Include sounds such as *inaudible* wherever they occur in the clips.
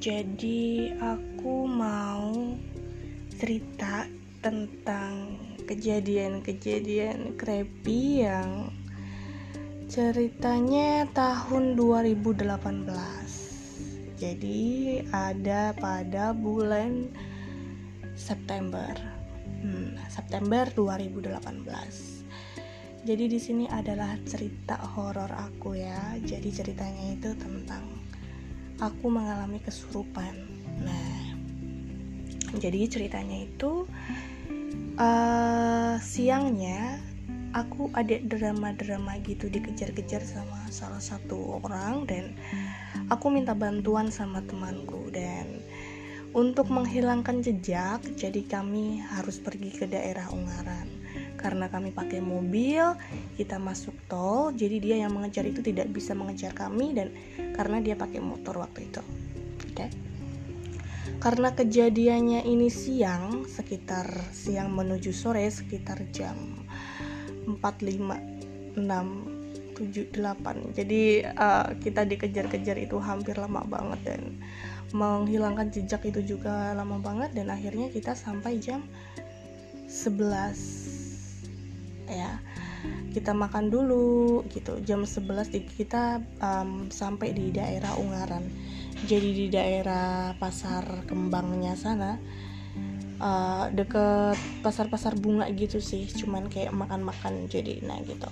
Jadi aku mau cerita tentang kejadian-kejadian creepy yang ceritanya tahun 2018. Jadi ada pada bulan September. Hmm, September 2018 jadi di sini adalah cerita horor aku ya jadi ceritanya itu tentang aku mengalami kesurupan. Nah jadi ceritanya itu uh, siangnya aku ada drama-drama gitu dikejar-kejar sama salah satu orang dan aku minta bantuan sama temanku dan untuk menghilangkan jejak jadi kami harus pergi ke daerah Ungaran karena kami pakai mobil kita masuk tol jadi dia yang mengejar itu tidak bisa mengejar kami dan karena dia pakai motor waktu itu oke okay? karena kejadiannya ini siang sekitar siang menuju sore sekitar jam 4 5 6 7 8 jadi uh, kita dikejar-kejar itu hampir lama banget dan menghilangkan jejak itu juga lama banget dan akhirnya kita sampai jam 11 ya kita makan dulu gitu. Jam 11 kita um, sampai di daerah Ungaran. Jadi di daerah pasar kembangnya sana uh, deket pasar-pasar bunga gitu sih. Cuman kayak makan-makan jadi nah gitu.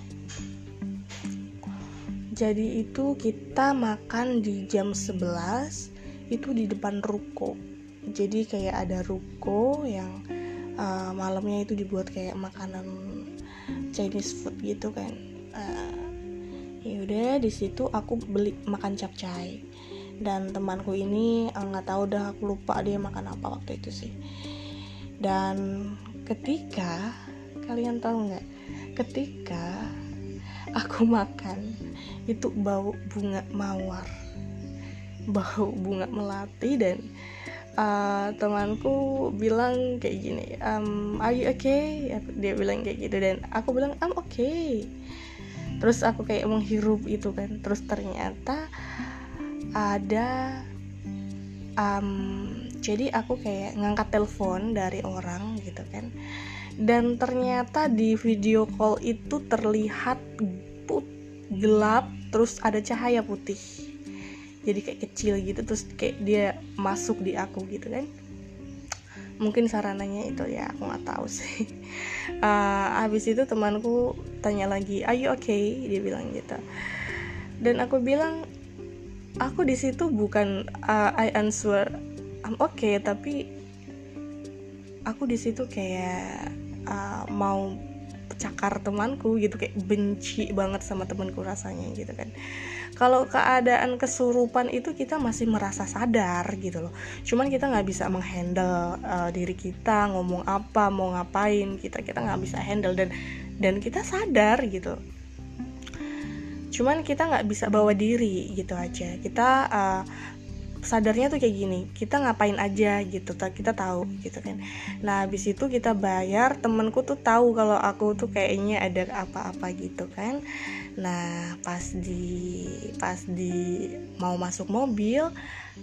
Jadi itu kita makan di jam 11 itu di depan ruko. Jadi kayak ada ruko yang uh, malamnya itu dibuat kayak makanan Chinese food gitu kan. Uh, ya udah di situ aku beli makan capcay. Dan temanku ini eh, nggak uh, tahu dah aku lupa dia makan apa waktu itu sih. Dan ketika kalian tahu nggak? Ketika aku *laughs* makan itu bau bunga mawar. Bau bunga melati dan uh, temanku bilang kayak gini um, are you okay? Dia bilang kayak gitu dan aku bilang I'm okay. Terus aku kayak menghirup itu kan. Terus ternyata ada um, jadi aku kayak ngangkat telepon dari orang gitu kan. Dan ternyata di video call itu terlihat put gelap terus ada cahaya putih jadi kayak kecil gitu terus kayak dia masuk di aku gitu kan. Mungkin sarananya itu ya aku nggak tahu sih. Uh, *laughs* habis itu temanku tanya lagi are you okay? Dia bilang gitu. Dan aku bilang aku di situ bukan uh, I answer I'm okay tapi aku di situ kayak uh, mau cakar temanku gitu kayak benci banget sama temanku rasanya gitu kan. Kalau keadaan kesurupan itu kita masih merasa sadar gitu loh. Cuman kita nggak bisa menghandle uh, diri kita ngomong apa mau ngapain kita kita nggak bisa handle dan dan kita sadar gitu. Cuman kita nggak bisa bawa diri gitu aja. Kita uh, sadarnya tuh kayak gini kita ngapain aja gitu kita tahu gitu kan. Nah habis itu kita bayar temenku tuh tahu kalau aku tuh kayaknya ada apa-apa gitu kan. Nah pas di pas di mau masuk mobil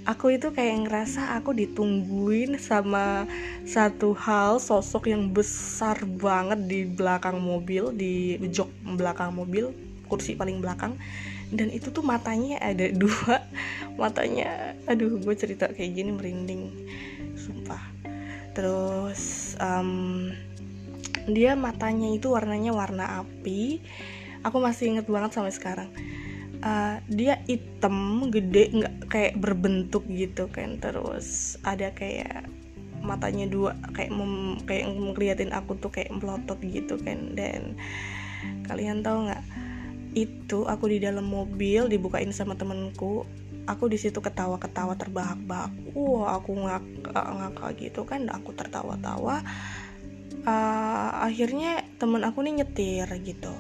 aku itu kayak ngerasa aku ditungguin sama satu hal sosok yang besar banget di belakang mobil di jok belakang mobil kursi paling belakang dan itu tuh matanya ada *laughs* dua. Matanya aduh gue cerita kayak gini merinding sumpah. Terus um, dia matanya itu warnanya warna api. Aku masih inget banget sampai sekarang. Uh, dia hitam gede nggak kayak berbentuk gitu kan. Terus ada kayak matanya dua kayak mem, kayak ngeliatin aku tuh kayak melotot gitu kan. Dan kalian tahu nggak itu aku di dalam mobil dibukain sama temenku aku di situ ketawa-ketawa terbahak-bahak. Wah aku ngakak gitu kan aku tertawa-tawa. Uh, akhirnya temen aku nih nyetir gitu.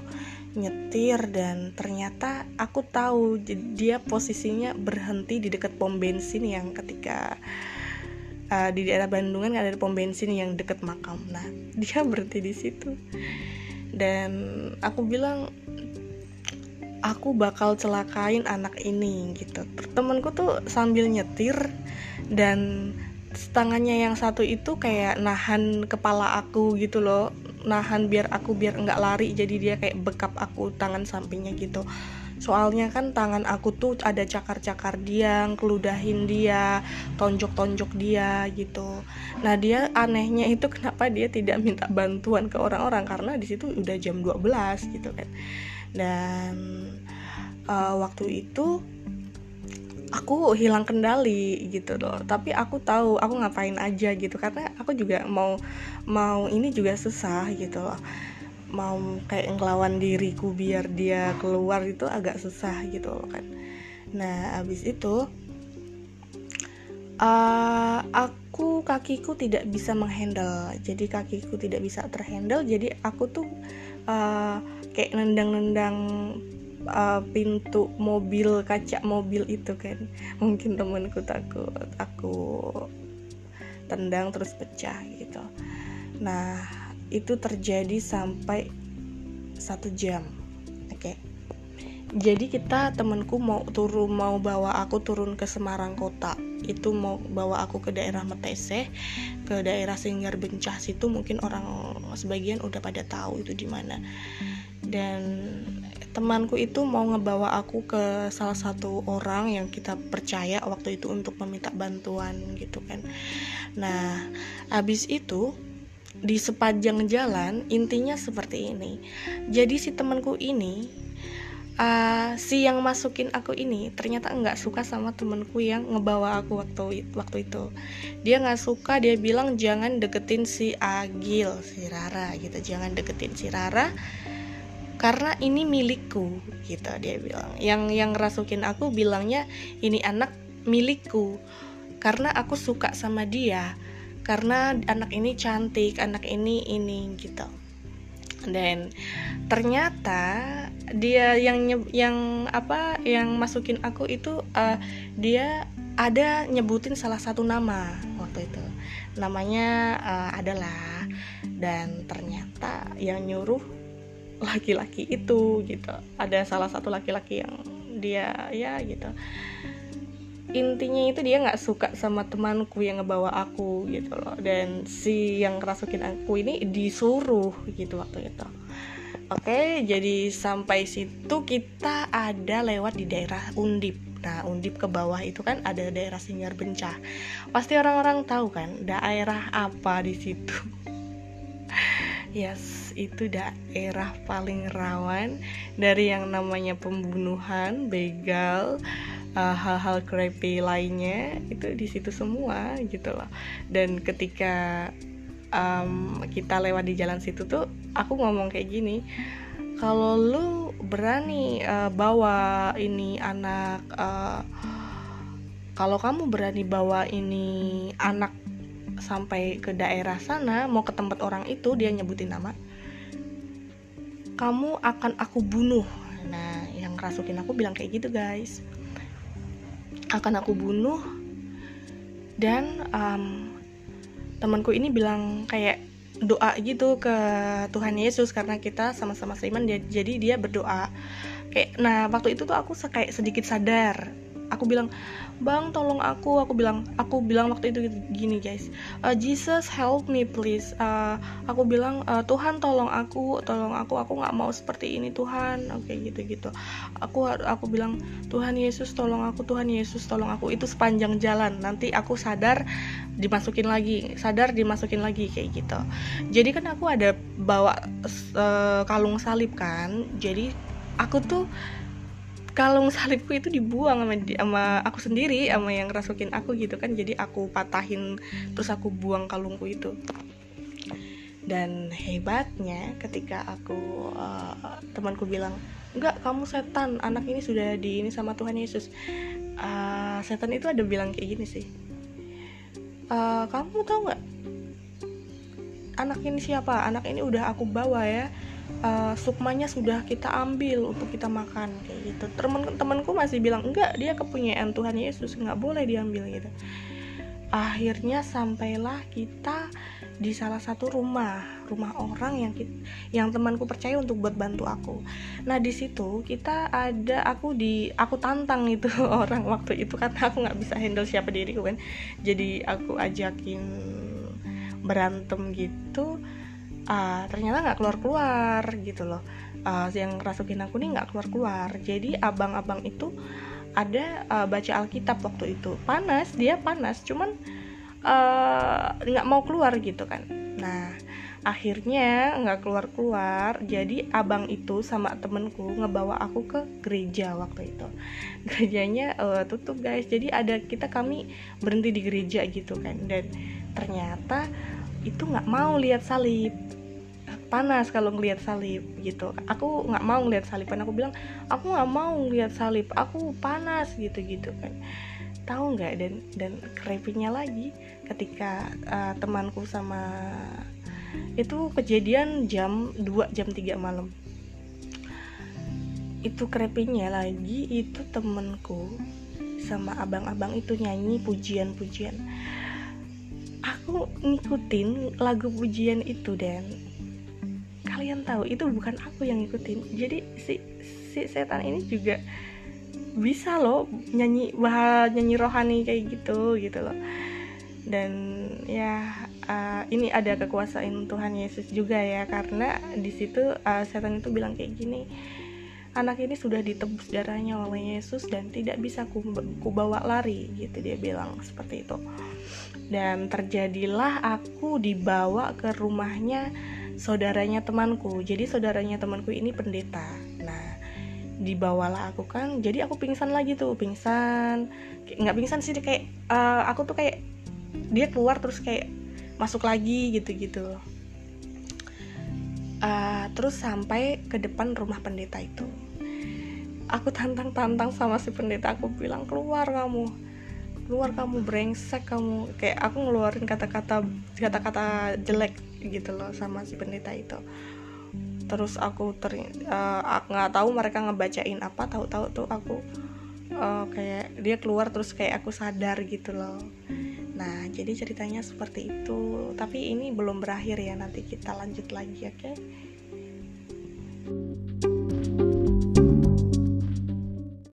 Nyetir dan ternyata aku tahu dia posisinya berhenti di dekat pom bensin yang ketika uh, di daerah Bandungan ada pom bensin yang dekat makam. Nah *laughs* dia berhenti di situ. Dan aku bilang aku bakal celakain anak ini gitu. Temenku tuh sambil nyetir dan tangannya yang satu itu kayak nahan kepala aku gitu loh. Nahan biar aku biar nggak lari jadi dia kayak bekap aku tangan sampingnya gitu. Soalnya kan tangan aku tuh ada cakar-cakar dia keludahin dia tonjok-tonjok dia gitu. Nah dia anehnya itu kenapa dia tidak minta bantuan ke orang-orang? Karena di situ udah jam 12 gitu kan. Dan uh, waktu itu aku hilang kendali gitu loh. Tapi aku tahu aku ngapain aja gitu karena aku juga mau mau ini juga susah gitu loh. Mau kayak ngelawan diriku biar dia keluar itu agak susah gitu loh kan. Nah abis itu uh, aku kakiku tidak bisa menghandle. Jadi kakiku tidak bisa terhandle. Jadi aku tuh uh, kayak nendang-nendang uh, pintu mobil kaca mobil itu kan. Mungkin temenku takut aku tendang terus pecah gitu. Nah itu terjadi sampai satu jam oke? Okay. jadi kita temenku mau turun mau bawa aku turun ke Semarang kota. Itu mau bawa aku ke daerah Metese ke daerah Singgar Bencah situ. Mungkin orang sebagian udah pada tahu itu di mana. Dan temanku itu mau ngebawa aku ke salah satu orang yang kita percaya waktu itu untuk meminta bantuan gitu kan. Nah abis itu di sepanjang jalan intinya seperti ini. Jadi si temanku ini uh, si yang masukin aku ini ternyata nggak suka sama temanku yang ngebawa aku waktu waktu itu. Dia nggak suka dia bilang jangan deketin si Agil si Rara gitu. Jangan deketin si Rara karena ini milikku gitu dia bilang. Yang yang rasukin aku bilangnya ini anak milikku karena aku suka sama dia karena anak ini cantik anak ini ini gitu. Dan ternyata dia yang yang apa yang masukin aku itu uh, dia ada nyebutin salah satu nama waktu itu. Namanya uh, adalah dan ternyata yang nyuruh laki-laki itu gitu. Ada salah satu laki-laki yang dia ya gitu. Intinya itu dia nggak suka sama temanku yang ngebawa aku gitu loh. Dan si yang kerasukin aku ini disuruh gitu waktu itu. Oke jadi sampai situ kita ada lewat di daerah Undip. Nah Undip ke bawah itu kan ada daerah Singar Bencah. Pasti orang-orang tahu kan daerah apa di situ? *laughs* Yes itu daerah paling rawan dari yang namanya pembunuhan begal uh, hal-hal creepy lainnya itu di situ semua gitu loh. Dan ketika um, kita lewat di jalan situ tuh aku ngomong kayak gini kalau lu berani uh, bawa ini anak uh, kalau kamu berani bawa ini anak sampai ke daerah sana mau ke tempat orang itu dia nyebutin nama kamu akan aku bunuh. Nah yang rasukin aku bilang kayak gitu guys. Akan aku bunuh dan um, temanku ini bilang kayak doa gitu ke Tuhan Yesus karena kita sama-sama seiman jadi dia berdoa. Kayak nah waktu itu tuh aku kayak sedikit sadar aku bilang bang tolong aku. Aku bilang aku bilang waktu itu gini guys uh, Jesus help me please. Uh, aku bilang uh, Tuhan tolong aku tolong aku aku nggak mau seperti ini Tuhan. Oke okay, gitu gitu aku aku bilang Tuhan Yesus tolong aku Tuhan Yesus tolong aku. Itu sepanjang jalan. Nanti aku sadar dimasukin lagi sadar dimasukin lagi kayak gitu. Jadi kan aku ada bawa uh, kalung salib kan. Jadi aku tuh kalung salibku itu dibuang sama, sama aku sendiri sama yang rasukin aku gitu kan. Jadi aku patahin terus aku buang kalungku itu. Dan hebatnya ketika aku uh, temanku bilang enggak kamu setan anak ini sudah di ini sama Tuhan Yesus. Uh, setan itu ada bilang kayak gini sih. Uh, kamu tahu nggak? Anak ini siapa? Anak ini udah aku bawa ya uh, sukmanya sudah kita ambil untuk kita makan kayak gitu. Temen temanku masih bilang enggak dia kepunyaan Tuhan Yesus nggak boleh diambil gitu. Akhirnya sampailah kita di salah satu rumah rumah orang yang kita, yang temanku percaya untuk buat bantu aku. Nah di situ kita ada aku di aku tantang itu *laughs* orang waktu itu karena aku nggak bisa handle siapa diriku kan. Jadi aku ajakin berantem gitu uh, ternyata nggak keluar keluar gitu loh. Uh, yang rasukin aku nih nggak keluar keluar jadi abang-abang itu ada uh, baca Alkitab waktu itu. Panas dia panas cuman nggak uh, mau keluar gitu kan. Nah akhirnya nggak keluar keluar jadi abang itu sama temenku ngebawa aku ke gereja waktu itu. *laughs* Gerejanya uh, tutup guys. Jadi ada kita kami berhenti di gereja gitu kan. Dan ternyata itu nggak mau lihat salib panas kalau ngelihat salib gitu. Aku nggak mau ngelihat salib kan aku bilang aku nggak mau ngelihat salib aku panas gitu gitu kan tahu nggak? Dan dan creepy lagi ketika uh, temanku sama itu kejadian jam 2 jam 3 malam. Itu creepy lagi itu temenku sama abang-abang itu nyanyi pujian-pujian. Aku ngikutin lagu pujian itu dan kalian tahu itu bukan aku yang ngikutin. Jadi si si setan ini juga bisa loh nyanyi bah nyanyi rohani kayak gitu gitu loh. Dan ya uh, ini ada kekuasaan Tuhan Yesus juga ya karena di situ uh, setan itu bilang kayak gini anak ini sudah ditebus darahnya oleh Yesus dan tidak bisa ku, ku bawa lari gitu dia bilang seperti itu. Dan terjadilah aku dibawa ke rumahnya saudaranya temanku. Jadi saudaranya temanku ini pendeta. Nah dibawalah aku kan jadi aku pingsan lagi tuh pingsan. Nggak pingsan sih kayak uh, aku tuh kayak dia keluar terus kayak masuk lagi gitu-gitu. Uh, terus sampai ke depan rumah pendeta itu. Aku tantang-tantang sama si pendeta aku bilang keluar kamu keluar kamu brengsek kamu kayak aku ngeluarin kata-kata kata-kata jelek gitu loh sama si pendeta itu. Terus aku ter uh, nggak tahu mereka ngebacain apa tahu-tahu tuh aku uh, kayak dia keluar terus kayak aku sadar gitu loh. Nah jadi ceritanya seperti itu. Tapi ini belum berakhir ya nanti kita lanjut lagi oke? okay?